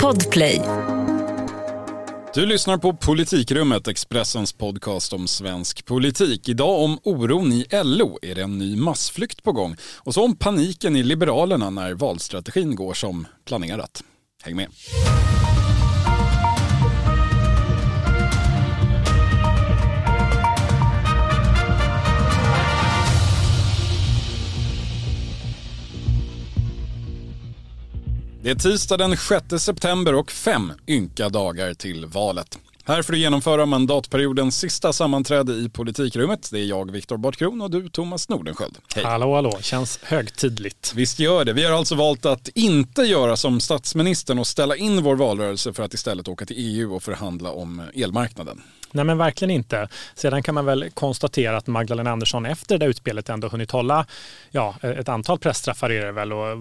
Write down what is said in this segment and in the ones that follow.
Podplay. Du lyssnar på Politikrummet, Expressens podcast om svensk politik. Idag om oron i LO. Är det en ny massflykt på gång? Och så om paniken i Liberalerna när valstrategin går som planerat. Häng med. Det är tisdag den 6 september och fem ynka dagar till valet. Här för att genomföra mandatperiodens sista sammanträde i politikrummet. Det är jag, Viktor Bartkron och du, Thomas Nordenskjöld. Hej. Hallå, hallå. Känns högtidligt. Visst gör det. Vi har alltså valt att inte göra som statsministern och ställa in vår valrörelse för att istället åka till EU och förhandla om elmarknaden. Nej men verkligen inte. Sedan kan man väl konstatera att Magdalena Andersson efter det där utspelet ändå hunnit hålla ja, ett antal pressträffar är det väl och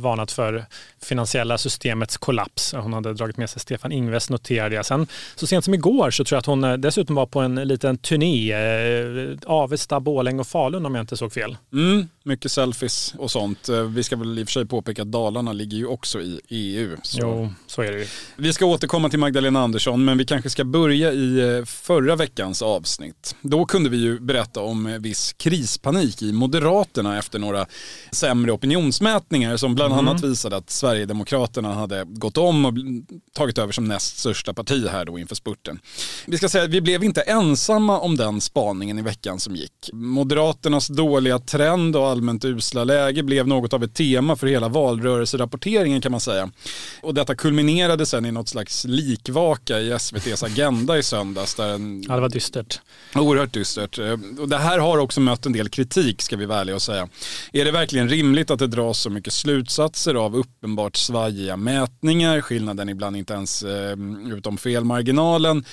varnat för finansiella systemets kollaps. Hon hade dragit med sig Stefan Ingves noterade jag. Sen så sent som igår så tror jag att hon eh, dessutom var på en liten turné. Eh, Avesta, Båläng och Falun om jag inte såg fel. Mm, mycket selfies och sånt. Eh, vi ska väl i och för sig påpeka att Dalarna ligger ju också i EU. Så. Jo, så är det ju. Vi ska återkomma till Magdalena Andersson men vi kanske ska börja i förra veckans avsnitt. Då kunde vi ju berätta om viss krispanik i Moderaterna efter några sämre opinionsmätningar som bland mm. annat visade att Sverigedemokraterna hade gått om och tagit över som näst största parti här då inför spurten. Vi ska säga att vi blev inte ensamma om den spaningen i veckan som gick. Moderaternas dåliga trend och allmänt usla läge blev något av ett tema för hela valrörelserapporteringen kan man säga. Och detta kulminerade sen i något slags likvaka i SVTs Agenda i söndags där en... Ja, det var dystert. Oerhört dystert. Och det här har också mött en del kritik ska vi vara ärliga och säga. Är det verkligen rimligt att det dras så mycket slutsatser av uppenbart svajiga mätningar, skillnaden ibland inte ens eh, utom felmarginalen?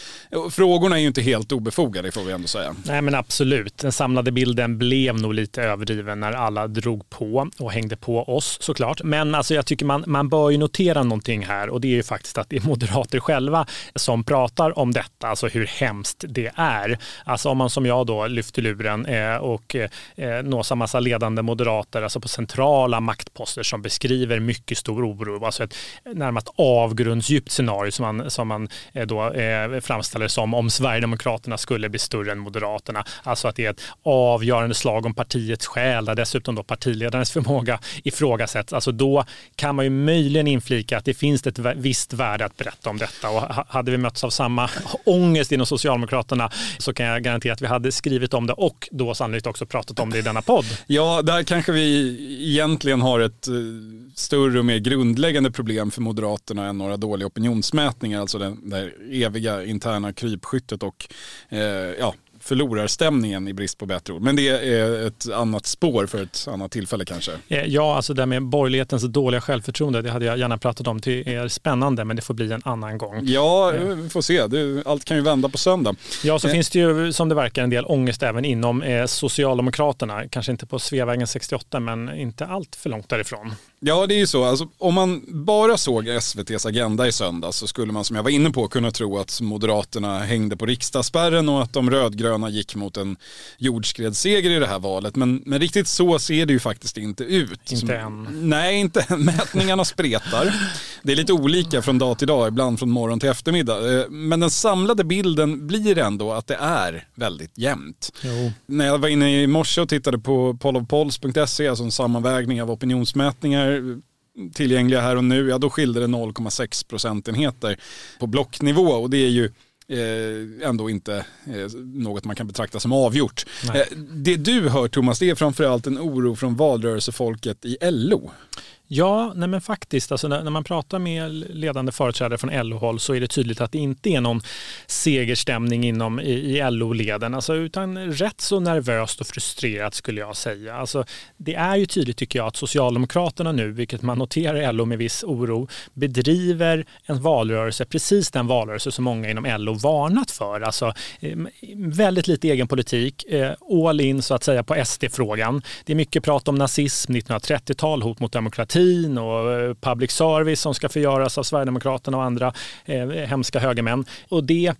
Frågorna är ju inte helt obefogade får vi ändå säga. Nej men absolut, den samlade bilden blev nog lite överdriven när alla drog på och hängde på oss såklart. Men alltså, jag tycker man, man bör ju notera någonting här och det är ju faktiskt att det är moderater själva som pratar om detta, alltså hur hemskt det är. Alltså om man som jag då lyfter luren eh, och eh, nås av massa ledande moderater, alltså på centrala maktposter som beskriver mycket stor oro, alltså ett närmast avgrundsdjupt scenario som man, som man eh, då eh, framställer som om Sverigedemokraterna skulle bli större än Moderaterna. Alltså att det är ett avgörande slag om partiets själ, där dessutom då partiledarens förmåga ifrågasätts. Alltså då kan man ju möjligen inflika att det finns ett visst värde att berätta om detta och hade vi mötts av samma ångest inom Socialdemokraterna så kan jag garantera att vi hade skrivit om det och då sannolikt också pratat om det i denna podd. Ja, där kanske vi egentligen har ett eh, större och mer grundläggande problem för Moderaterna än några dåliga opinionsmätningar, alltså det där eviga interna krypskyttet och eh, ja, förlorarstämningen i brist på bättre ord. Men det är ett annat spår för ett annat tillfälle kanske. Eh, ja, alltså det med borgerlighetens dåliga självförtroende, det hade jag gärna pratat om. Det är spännande, men det får bli en annan gång. Ja, vi får se. Allt kan ju vända på söndag. Ja, så eh. finns det ju som det verkar en del ångest även inom eh, Socialdemokraterna. Kanske inte på Sveavägen 68, men inte allt för långt därifrån. Ja, det är ju så. Alltså, om man bara såg SVTs agenda i söndag så skulle man som jag var inne på kunna tro att Moderaterna hängde på riksdagsspärren och att de rödgröna gick mot en jordskredsseger i det här valet. Men, men riktigt så ser det ju faktiskt inte ut. Inte än. Nej, inte än. Mätningarna spretar. Det är lite olika från dag till dag, ibland från morgon till eftermiddag. Eh, men den samlade bilden blir ändå att det är väldigt jämnt. Jo. När jag var inne i morse och tittade på pollofpolls.se, alltså en sammanvägning av opinionsmätningar pengar tillgängliga här och nu, ja då skilde det 0,6 procentenheter på blocknivå och det är ju eh, ändå inte eh, något man kan betrakta som avgjort. Eh, det du hör Thomas, det är framförallt en oro från valrörelsefolket i LO. Ja, nej men faktiskt. Alltså när, när, man pratar med ledande företrädare från LO-håll så är det tydligt att det inte är någon segerstämning inom i, i LO-leden, alltså, utan rätt så nervöst och frustrerat skulle jag säga. Alltså, det är ju tydligt tycker jag att Socialdemokraterna nu, vilket man noterar i LO med viss oro, bedriver en valrörelse, precis den valrörelse som många inom LO varnat för. Alltså, väldigt lite egen politik, eh, all in så att säga på SD-frågan. Det är mycket prat om nazism, 1930-tal, hot mot demokrati demokratin och eh, public service som ska förgöras av Sverigedemokraterna och andra eh, hemska högermän. Och det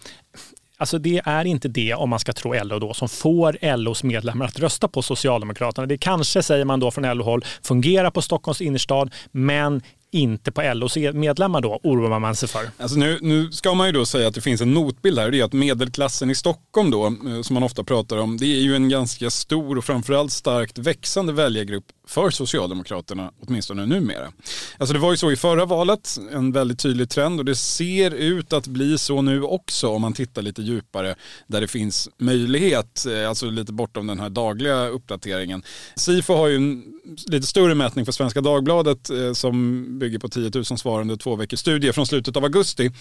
Alltså det är inte det, om man ska tro LO då, som får LOs medlemmar att rösta på Socialdemokraterna. Det kanske, säger man då från LO-håll, fungerar på Stockholms innerstad, men inte på LOs e- medlemmar då, oroar man sig för? Alltså nu, nu ska man ju då säga att det finns en notbild här. Det är att medelklassen i Stockholm då, eh, som man ofta pratar om, det är ju en ganska stor och framförallt starkt växande väljargrupp för Socialdemokraterna, åtminstone numera. Alltså det var ju så i förra valet, en väldigt tydlig trend och det ser ut att bli så nu också om man tittar lite djupare där det finns möjlighet, eh, alltså lite bortom den här dagliga uppdateringen. Sifo har ju en lite större mätning för Svenska Dagbladet eh, som bygger på 10 000 svarande två veckors studie från slutet av augusti.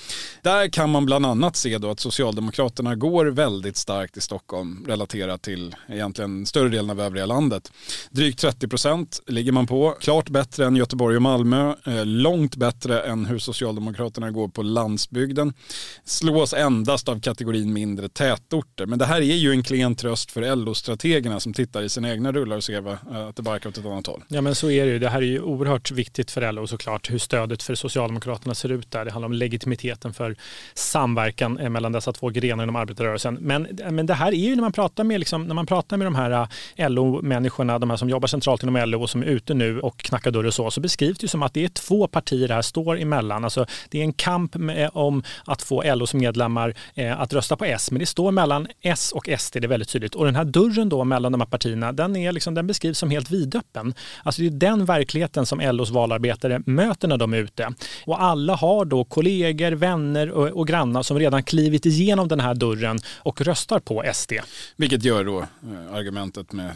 Där kan man bland annat se då att Socialdemokraterna går väldigt starkt i Stockholm relaterat till egentligen större delen av övriga landet. Drygt 30 procent ligger man på, klart bättre än Göteborg och Malmö, eh, långt bättre än hur Socialdemokraterna går på landsbygden. Slås endast av kategorin mindre tätorter. Men det här är ju en klen tröst för LO-strategerna som tittar i sina egna rullar och ser va, eh, att det barkar åt ett annat håll. Ja men så är det ju. Det här är ju oerhört viktigt för LO såklart hur stödet för Socialdemokraterna ser ut där. Det handlar om legitimiteten för samverkan eh, mellan dessa två grenar inom arbetarrörelsen. Men, men det här är ju när man pratar med, liksom, när man pratar med de här LO-människorna, de här som jobbar centralt inom LO och som är ute nu och knackar dörr och så, så beskrivs det som att det är två partier det här står emellan. Alltså, det är en kamp med, om att få LOs medlemmar eh, att rösta på S, men det står mellan S och SD, det är väldigt tydligt. Och den här dörren då mellan de här partierna, den, är liksom, den beskrivs som helt vidöppen. Alltså det är den verkligheten som LOs valarbetare möter när de är ute. Och alla har då kollegor, vänner och, och grannar som redan klivit igenom den här dörren och röstar på SD. Vilket gör då eh, argumentet med eh,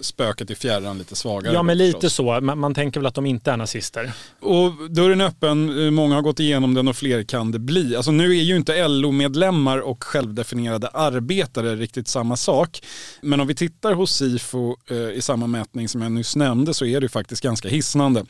spöket i fjärran lite svagare. Ja, men lite så. Man, man, tänker väl att de inte är nazister. Och dörren är öppen, eh, många har gått igenom den och fler kan det bli. Alltså nu är ju inte LO-medlemmar och självdefinierade arbetare riktigt samma sak. Men om vi tittar hos SIFO eh, i samma mätning som jag nyss nämnde så är det faktiskt ganska hisnande.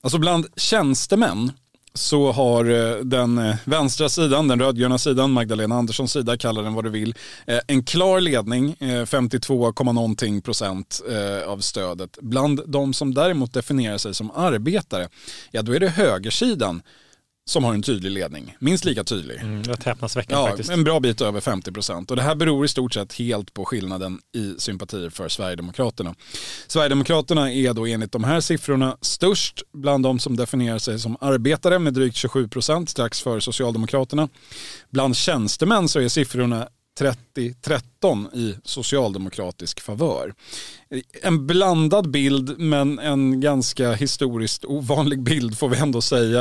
Alltså bland tjänstemän så har eh, den eh, vänstra sidan, den rödgröna sidan, Magdalena Anderssons sida, kalla den vad du vill, eh, en klar ledning, 52, någonting procent av stödet. Bland de som däremot definierar sig som arbetare, ja då är det högersidan som har en tydlig ledning, minst lika tydlig. Mm, det häpnadsväckande ja, faktiskt. En bra bit över 50 procent. Och det här beror i stort sett helt på skillnaden i sympatier för Sverigedemokraterna. Sverigedemokraterna är då enligt de här siffrorna störst bland de som definierar sig som arbetare med drygt 27 procent, strax före Socialdemokraterna. Bland tjänstemän så är siffrorna 13 i socialdemokratisk favör en blandad bild men en ganska historiskt ovanlig bild får vi ändå säga.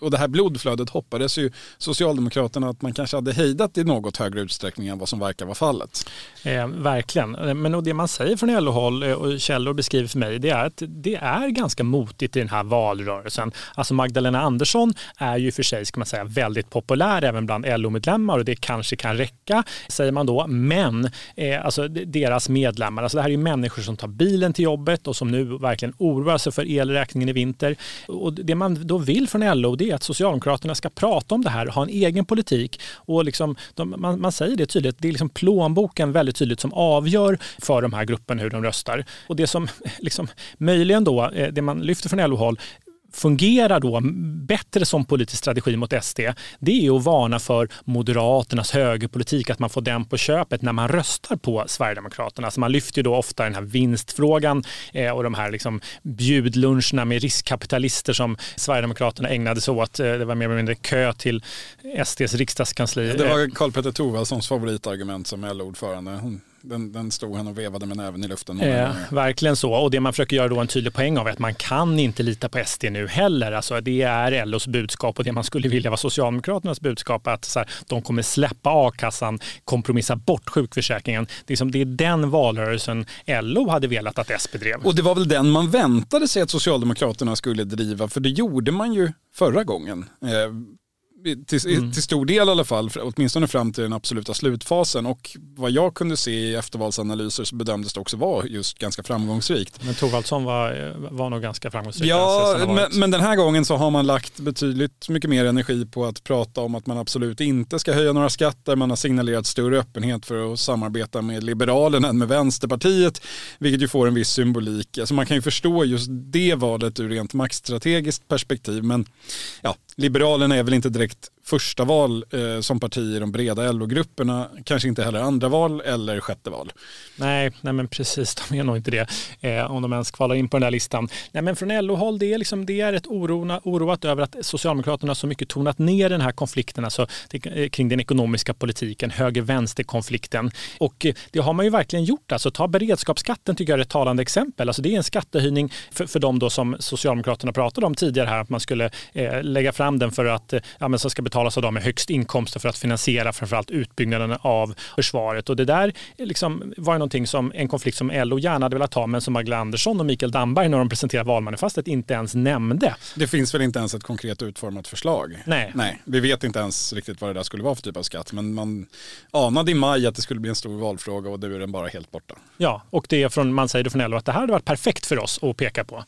Och det här blodflödet hoppades ju Socialdemokraterna att man kanske hade hejdat i något högre utsträckning än vad som verkar vara fallet. Eh, verkligen, men det man säger från LO-håll eh, och källor beskriver för mig det är att det är ganska motigt i den här valrörelsen. Alltså Magdalena Andersson är ju för sig ska man säga väldigt populär även bland LO-medlemmar och det kanske kan räcka säger man då. Men eh, alltså deras medlemmar, alltså det här är människor som tar bilen till jobbet och som nu verkligen oroar sig för elräkningen i vinter. Och det man då vill från LO det är att Socialdemokraterna ska prata om det här, ha en egen politik. Och liksom, de, man, man, säger det tydligt, det är liksom plånboken väldigt tydligt som avgör för de här grupperna hur de röstar. Och det som liksom, möjligen då, eh, det man lyfter från LO-håll, fungerar då bättre som politisk strategi mot SD, det är att varna för Moderaternas högerpolitik, att man får den på köpet när man röstar på Sverigedemokraterna. Alltså man lyfter då ofta den här vinstfrågan eh, och de här liksom bjudluncherna med riskkapitalister som Sverigedemokraterna ägnade sig åt. Eh, det var mer eller mindre kö till SDs riksdagskansli. Det var Karl-Petter Thorwaldssons favoritargument som LO-ordförande den, den stod han och vevade med näven i luften. Eh, verkligen så. Och det man försöker göra då en tydlig poäng av är att man kan inte lita på SD nu heller. Alltså, det är LOs budskap och det man skulle vilja vara Socialdemokraternas budskap att så här, de kommer släppa a-kassan, kompromissa bort sjukförsäkringen. Det är, som, det är den valrörelsen LO hade velat att S bedrev. Och det var väl den man väntade sig att Socialdemokraterna skulle driva, för det gjorde man ju förra gången. Eh, till, mm. till stor del i alla fall, åtminstone fram till den absoluta slutfasen. Och vad jag kunde se i eftervalsanalyser så bedömdes det också vara just ganska framgångsrikt. Men Thorvaldsson var, var nog ganska framgångsrik. Ja, men, men, den här gången så har man lagt betydligt mycket mer energi på att prata om att man absolut inte ska höja några skatter. Man har signalerat större öppenhet för att samarbeta med Liberalerna än med Vänsterpartiet, vilket ju får en viss symbolik. Alltså man kan ju förstå just det valet ur rent maktstrategiskt perspektiv, men ja, Liberalerna är väl inte direkt första val eh, som parti i de breda LO-grupperna, kanske inte heller andra val eller sjätte val. Nej, nej men precis, de är nog inte det, eh, om de ens kvalar in på den där listan. Nej, men från LO-håll, det är, liksom, det är ett orona, oroat över att Socialdemokraterna så mycket tonat ner den här konflikten, alltså det, eh, kring den ekonomiska politiken, höger-vänster-konflikten. Och eh, det har man ju verkligen gjort. Alltså, ta beredskapsskatten tycker jag är ett talande exempel. Alltså, det är en skattehöjning för, för de då som Socialdemokraterna pratade om tidigare här, att man skulle eh, lägga fram den för att, eh, ja, men så ska betalas av de med högst inkomster för att finansiera framförallt utbyggnaden av försvaret. Och det där liksom var någonting som, en konflikt som LO gärna hade velat ta, men som Magdalena Andersson och Mikael Damberg när de presenterade valmanifestet inte ens nämnde. Det finns väl inte ens ett konkret utformat förslag? Nej. Nej. Vi vet inte ens riktigt vad det där skulle vara för typ av skatt, men man anade i maj att det skulle bli en stor valfråga och nu är den bara helt borta. Ja, och det är från, man säger det från LO att det här hade varit perfekt för oss att peka på.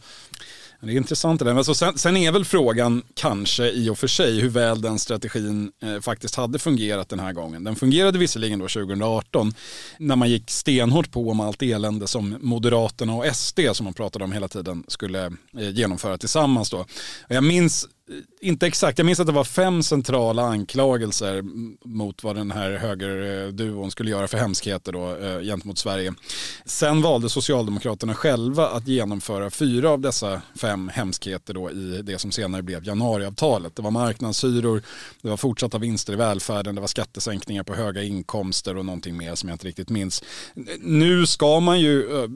Det är intressant det där. Alltså sen, sen, är väl frågan kanske i och för sig hur väl den strategin eh, faktiskt hade fungerat den här gången. Den fungerade visserligen då 2018 när man gick stenhårt på om allt elände som Moderaterna och SD som man pratade om hela tiden skulle eh, genomföra tillsammans då. Och jag minns inte exakt, jag minns att det var fem centrala anklagelser mot vad den här högerduon skulle göra för hemskheter då, eh, gentemot Sverige. Sen valde Socialdemokraterna själva att genomföra fyra av dessa fem hemskheter då i det som senare blev januariavtalet. Det var marknadshyror, det var fortsatta vinster i välfärden, det var skattesänkningar på höga inkomster och någonting mer som jag inte riktigt minns. Nu ska man ju eh,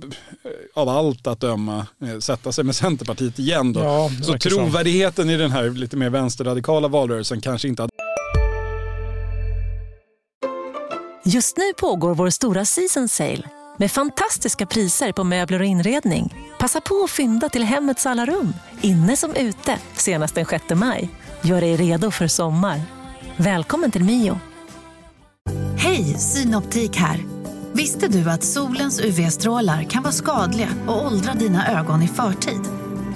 av allt att döma eh, sätta sig med Centerpartiet igen då. Ja, så trovärdigheten i den här här lite mer vänsterradikala valrörelsen kanske inte hade... Just nu pågår vår stora season sale med fantastiska priser på möbler och inredning. Passa på att fynda till hemmets alla rum, inne som ute, senast den 6 maj. Gör dig redo för sommar. Välkommen till Mio. Hej, Synoptik här. Visste du att solens UV-strålar kan vara skadliga och åldra dina ögon i förtid?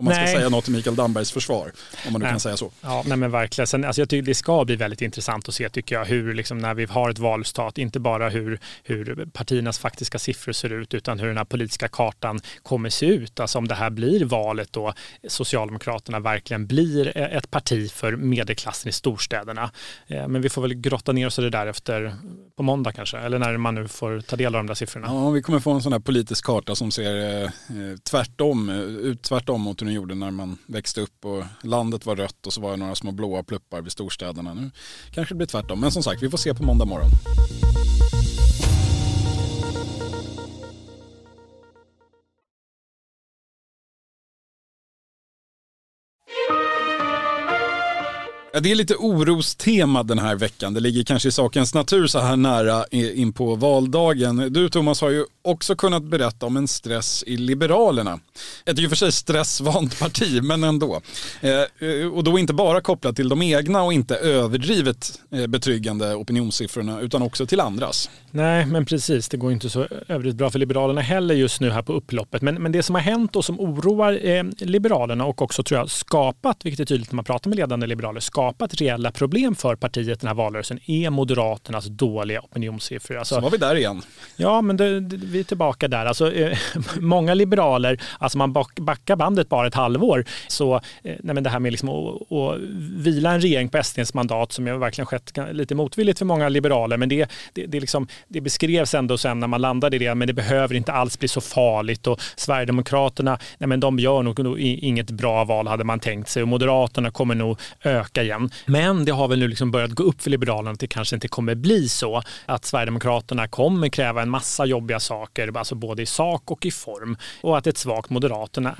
Om man nej. ska säga något i Mikael Dambergs försvar. Om man nu nej. kan säga så. Ja, nej men verkligen. Sen, alltså jag tycker det ska bli väldigt intressant att se tycker jag hur liksom när vi har ett valstat, inte bara hur, hur partiernas faktiska siffror ser ut utan hur den här politiska kartan kommer se ut. Alltså om det här blir valet då Socialdemokraterna verkligen blir ett parti för medelklassen i storstäderna. Eh, men vi får väl grotta ner oss i det där efter på måndag kanske, eller när man nu får ta del av de där siffrorna. Ja, vi kommer få en sån här politisk karta som ser eh, tvärtom ut tvärtom mot den gjorde när man växte upp och landet var rött och så var det några små blåa pluppar vid storstäderna. Nu kanske det blir tvärtom, men som sagt vi får se på måndag morgon. Ja, det är lite orostema den här veckan. Det ligger kanske i sakens natur så här nära in på valdagen. Du Thomas har ju också kunnat berätta om en stress i Liberalerna. Ett i och för sig stressvant parti, men ändå. Eh, och då inte bara kopplat till de egna och inte överdrivet eh, betryggande opinionssiffrorna utan också till andras. Nej, men precis. Det går inte så överdrivet bra för Liberalerna heller just nu här på upploppet. Men, men det som har hänt och som oroar eh, Liberalerna och också tror jag skapat, vilket är tydligt när man pratar med ledande liberaler, skapat reella problem för partiet den här valrörelsen är Moderaternas dåliga opinionssiffror. Alltså, så var vi där igen. Ja, men det, det, vi är tillbaka där. Alltså, eh, många liberaler, alltså man backar bandet bara ett halvår, så eh, nej, men det här med liksom att, att vila en regering på SDs mandat som ju verkligen skett lite motvilligt för många liberaler, men det, det, det, liksom, det beskrevs ändå sen när man landade i det, men det behöver inte alls bli så farligt och Sverigedemokraterna, nej, men de gör nog inget bra val hade man tänkt sig och Moderaterna kommer nog öka igen. Men det har väl nu liksom börjat gå upp för Liberalerna att det kanske inte kommer bli så att Sverigedemokraterna kommer kräva en massa jobbiga saker, alltså både i sak och i form. Och att ett svagt Moderaterna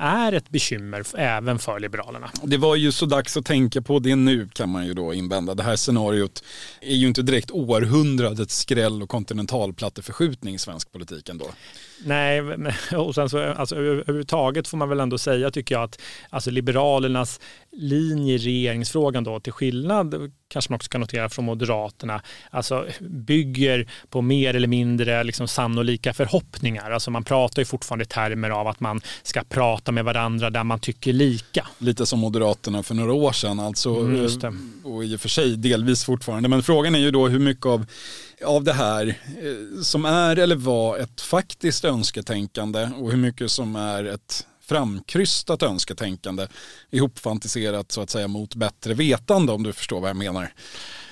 är ett bekymmer även för Liberalerna. Det var ju så dags att tänka på det nu kan man ju då invända. Det här scenariot är ju inte direkt århundradets skräll och kontinentalplatteförskjutning i svensk politik ändå. Nej, och sen så alltså, överhuvudtaget får man väl ändå säga tycker jag att alltså, Liberalernas linje i regeringsfrågan då, till skillnad kanske man också kan notera från Moderaterna, alltså bygger på mer eller mindre liksom sannolika förhoppningar. Alltså man pratar ju fortfarande i termer av att man ska prata med varandra där man tycker lika. Lite som Moderaterna för några år sedan, alltså, mm, och i och för sig delvis fortfarande. Men frågan är ju då hur mycket av, av det här eh, som är eller var ett faktiskt önsketänkande och hur mycket som är ett framkrystat önsketänkande ihopfantiserat så att säga mot bättre vetande om du förstår vad jag menar.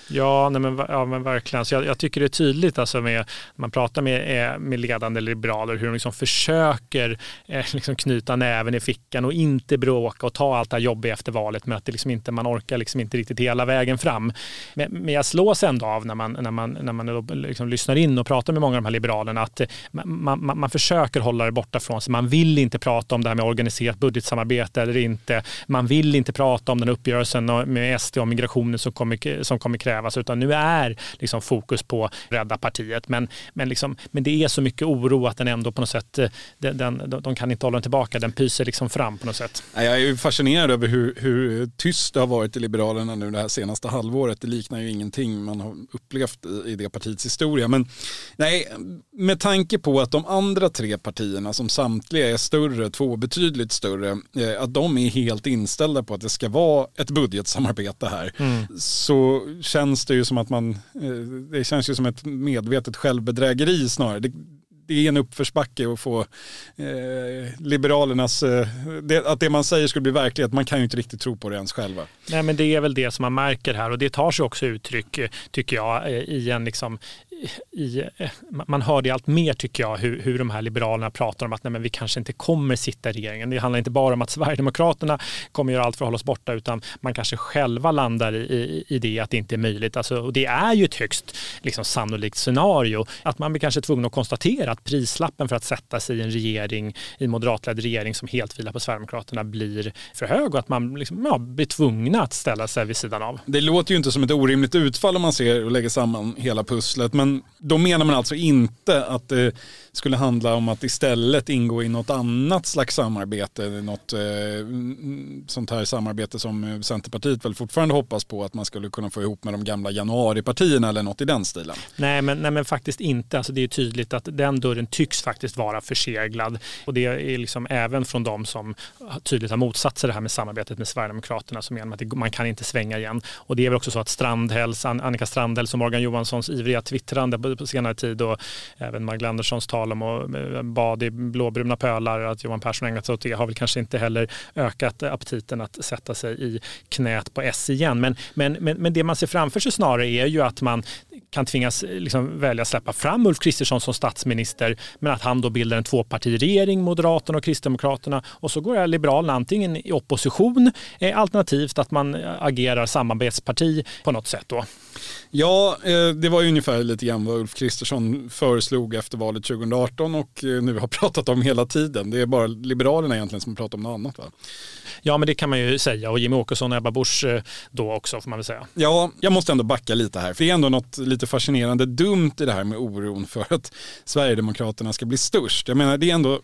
Ja, nej men, ja men verkligen. Så jag, jag, tycker det är tydligt alltså med, när man pratar med, eh, med ledande liberaler hur de liksom försöker eh, liksom knyta näven i fickan och inte bråka och ta allt det här jobbiga efter valet men att det liksom inte, man orkar liksom inte riktigt hela vägen fram. Men, men jag slås ändå av när man, när man, när man liksom lyssnar in och pratar med många av de här liberalerna att eh, man, man, man försöker hålla det borta från sig. Man vill inte prata om det här med organiserat budgetsamarbete eller inte. Man vill inte prata om den uppgörelsen med SD om migrationen som kommer, som kommer kräva krävas, utan nu är liksom fokus på rädda partiet. Men, men, liksom, men det är så mycket oro att den ändå på något sätt, eh, den, den, de kan inte hålla den tillbaka, den pyser liksom fram på något sätt. Jag är fascinerad över hur, hur tyst det har varit i Liberalerna nu det här senaste halvåret. Det liknar ju ingenting man har upplevt i, i det partiets historia. Men nej, med tanke på att de andra tre partierna som samtliga är större, två betydligt större, eh, att de är helt inställda på att det ska vara ett budgetsamarbete här, mm. så känns känns det ju som att man, eh, det känns ju som ett medvetet självbedrägeri snarare. Det, det är en uppförsbacke att få eh, Liberalernas, eh, det, att det man säger skulle bli verklighet, man kan ju inte riktigt tro på det ens själva. Nej men det är väl det som man märker här och det tar sig också uttryck, tycker jag, eh, i en liksom i, man hör det allt mer tycker jag hur, hur de här liberalerna pratar om att nej, men vi kanske inte kommer sitta i regeringen. Det handlar inte bara om att Sverigedemokraterna kommer göra allt för att hålla oss borta utan man kanske själva landar i, i, i det att det inte är möjligt. Alltså, och det är ju ett högst liksom, sannolikt scenario att man blir kanske tvungen att konstatera att prislappen för att sätta sig i en regering, i en moderatledd regering som helt vilar på Sverigedemokraterna blir för hög och att man liksom, ja, blir tvungna att ställa sig vid sidan av. Det låter ju inte som ett orimligt utfall om man ser och lägger samman hela pusslet men då menar man alltså inte att det skulle handla om att istället ingå i något annat slags samarbete, något eh, mm, sånt här samarbete som Centerpartiet väl fortfarande hoppas på att man skulle kunna få ihop med de gamla januaripartierna eller något i den stilen. Nej, men, nej, men faktiskt inte. Alltså, det är tydligt att den dörren tycks faktiskt vara förseglad och det är liksom även från de som tydligt har motsatt sig det här med samarbetet med Sverigedemokraterna som menar att man kan inte svänga igen. Och det är väl också så att Strandhälls, Annika Strandhäll som Morgan Johanssons ivriga twittrande på senare tid och även Magdalena Anderssons tal om att eh, bad i blåbruna pölar, att Johan Persson ägnat sig åt det, har väl kanske inte heller ökat aptiten att sätta sig i knät på S igen. Men, men, men, men det man ser framför sig snarare är ju att man kan tvingas liksom välja att släppa fram Ulf Kristersson som statsminister, men att han då bildar en tvåpartiregering, Moderaterna och Kristdemokraterna, och så går Liberalerna antingen i opposition, eh, alternativt att man agerar samarbetsparti på något sätt då. Ja, eh, det var ju ungefär lite grann vad Ulf Kristersson föreslog efter valet 2018 och eh, nu har pratat om hela tiden. Det är bara Liberalerna egentligen som pratar om något annat va? Ja, men det kan man ju säga och Jimmie Åkesson och Ebba Busch eh, då också får man väl säga. Ja, jag måste ändå backa lite här, för det är ändå något lite fascinerande dumt i det här med oron för att Sverigedemokraterna ska bli störst. Jag menar, det är ändå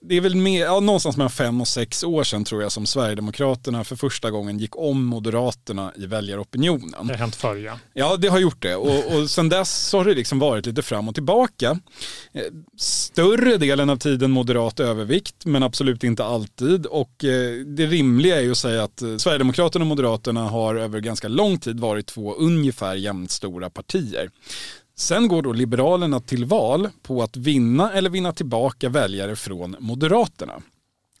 det är väl mer, ja, någonstans mellan fem och sex år sedan tror jag som Sverigedemokraterna för första gången gick om Moderaterna i väljaropinionen. Det har hänt förr ja. Ja det har gjort det och, och sen dess har det liksom varit lite fram och tillbaka. Eh, större delen av tiden moderat övervikt men absolut inte alltid och eh, det rimliga är ju att säga att eh, Sverigedemokraterna och Moderaterna har över ganska lång tid varit två ungefär jämnt stora partier. Sen går då Liberalerna till val på att vinna eller vinna tillbaka väljare från Moderaterna.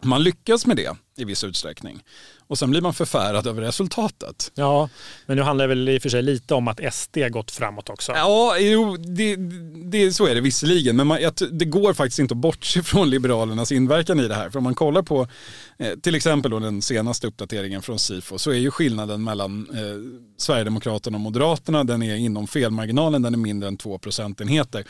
Man lyckas med det i viss utsträckning och sen blir man förfärad över resultatet. Ja, men nu handlar det väl i och för sig lite om att SD gått framåt också. Ja, jo, det, det, så är det visserligen, men man, det går faktiskt inte att bortse från Liberalernas inverkan i det här. För om man kollar på eh, till exempel då den senaste uppdateringen från Sifo så är ju skillnaden mellan eh, Sverigedemokraterna och Moderaterna, den är inom felmarginalen, den är mindre än två procentenheter.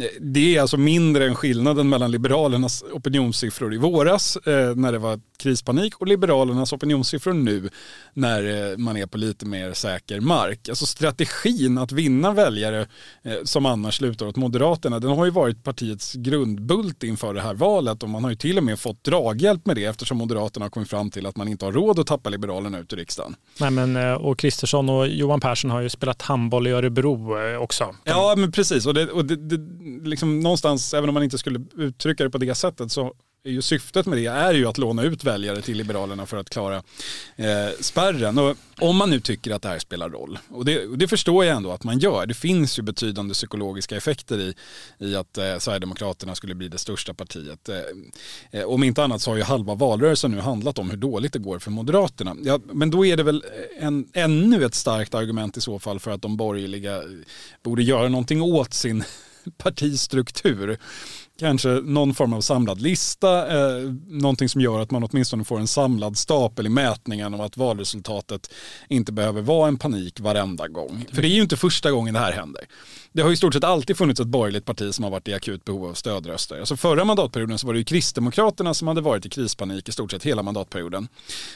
Eh, det är alltså mindre än skillnaden mellan Liberalernas opinionssiffror i våras eh, när det var kris krispanik och Liberalernas opinionssiffror nu när eh, man är på lite mer säker mark. Alltså strategin att vinna väljare eh, som annars lutar åt Moderaterna, den har ju varit partiets grundbult inför det här valet och man har ju till och med fått draghjälp med det eftersom Moderaterna har kommit fram till att man inte har råd att tappa Liberalerna ut i riksdagen. Nej, men, eh, och Kristersson och Johan Persson har ju spelat handboll i Örebro också. Ja, men precis. Och, det, och det, det, liksom någonstans, även om man inte skulle uttrycka det på det sättet, så är ju syftet med det är ju att låna ut väljare till Liberalerna för att klara eh, spärren. Och om man nu tycker att det här spelar roll, och det, och det, förstår jag ändå att man gör, det finns ju betydande psykologiska effekter i, i att eh, Sverigedemokraterna skulle bli det största partiet. Eh, eh om inte annat så har ju halva valrörelsen nu handlat om hur dåligt det går för Moderaterna. Ja, men då är det väl en, ännu ett starkt argument i så fall för att de borgerliga borde göra någonting åt sin partistruktur kanske någon form av samlad lista, eh, någonting som gör att man åtminstone får en samlad stapel i mätningen om att valresultatet inte behöver vara en panik varenda gång. För det är ju inte första gången det här händer. Det har i stort sett alltid funnits ett borgerligt parti som har varit i akut behov av stödröster. Alltså förra mandatperioden så var det ju Kristdemokraterna som hade varit i krispanik i stort sett hela mandatperioden.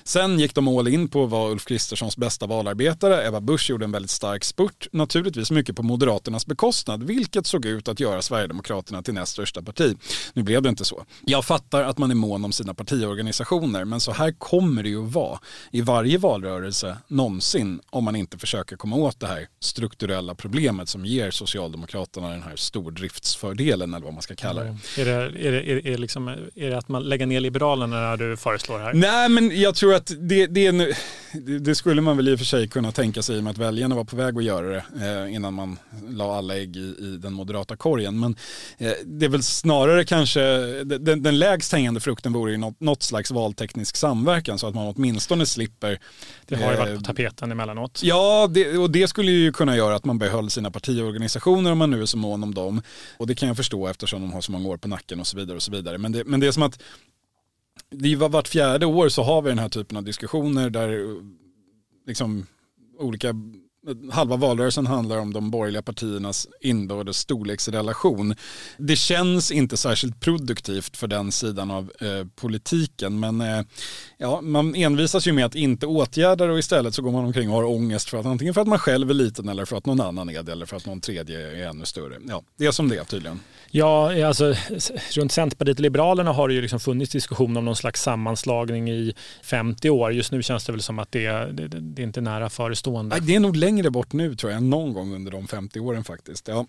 Sen gick de all in på att vara Ulf Kristerssons bästa valarbetare. Ebba Busch gjorde en väldigt stark spurt, naturligtvis mycket på Moderaternas bekostnad, vilket såg ut att göra Sverigedemokraterna till näst största parti. Nu blev det inte så. Jag fattar att man är mån om sina partiorganisationer, men så här kommer det ju att vara i varje valrörelse någonsin om man inte försöker komma åt det här strukturella problemet som ger Socialdemokraterna den här stordriftsfördelen eller vad man ska kalla det. Är det, är det, är det, liksom, är det att man lägger ner Liberalerna när du föreslår här? Nej, men jag tror att det, det, det skulle man väl i och för sig kunna tänka sig i och med att väljarna var på väg att göra det eh, innan man la alla ägg i, i den moderata korgen. Men eh, det är väl snarare kanske, den, den lägst hängande frukten vore ju något, något slags valteknisk samverkan så att man åtminstone slipper. Det har ju varit på eh, tapeten emellanåt. Ja, det, och det skulle ju kunna göra att man behöll sina partiorganisationer om man nu är så mån om dem. Och det kan jag förstå eftersom de har så många år på nacken och så vidare. och så vidare. Men det, men det är som att det var vart fjärde år så har vi den här typen av diskussioner där liksom olika halva valrörelsen handlar om de borgerliga partiernas inbördes storleksrelation. Det känns inte särskilt produktivt för den sidan av eh, politiken men eh, ja, man envisas ju med att inte åtgärda det och istället så går man omkring och har ångest för att antingen för att man själv är liten eller för att någon annan är det eller för att någon tredje är ännu större. Ja, det är som det är tydligen. Ja, alltså runt Centerpartiet och Liberalerna har det ju liksom funnits diskussion om någon slags sammanslagning i 50 år. Just nu känns det väl som att det, det, det är inte nära förestående. Det är nog längre längre bort nu tror jag, någon gång under de 50 åren faktiskt. Ja.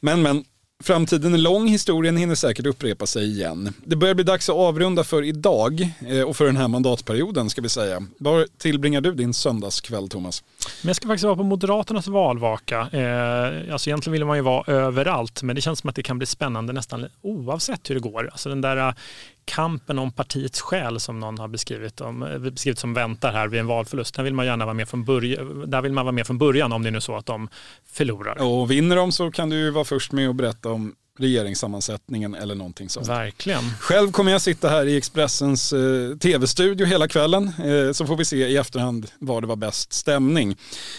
Men, men Framtiden är lång, historien hinner säkert upprepa sig igen. Det börjar bli dags att avrunda för idag eh, och för den här mandatperioden ska vi säga. Var tillbringar du din söndagskväll Thomas? Men jag ska faktiskt vara på Moderaternas valvaka. Eh, alltså egentligen vill man ju vara överallt men det känns som att det kan bli spännande nästan oavsett hur det går. Alltså den där eh, kampen om partiets själ som någon har beskrivit, om, eh, beskrivit som väntar här vid en valförlust. Där vill man gärna vara med från början, där vill man vara med från början om det är nu så att de förlorar. Och vinner de så kan du vara först med att berätta om regeringssammansättningen eller någonting sånt. Verkligen. Själv kommer jag sitta här i Expressens eh, tv-studio hela kvällen eh, så får vi se i efterhand var det var bäst stämning.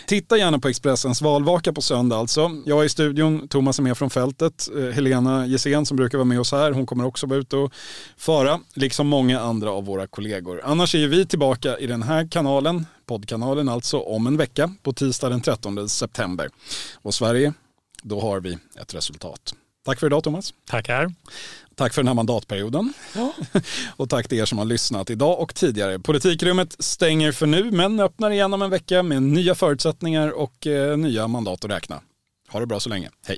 Titta gärna på Expressens valvaka på söndag alltså. Jag är i studion, Thomas är med från fältet. Eh, Helena Gissén som brukar vara med oss här, hon kommer också vara ute och fara, liksom många andra av våra kollegor. Annars är vi tillbaka i den här kanalen, poddkanalen alltså, om en vecka på tisdag den 13 september. Och Sverige, då har vi ett resultat. Tack för idag Thomas. Tackar. Tack för den här mandatperioden. Ja. och tack till er som har lyssnat idag och tidigare. Politikrummet stänger för nu men öppnar igen om en vecka med nya förutsättningar och eh, nya mandat att räkna. Ha det bra så länge. Hej.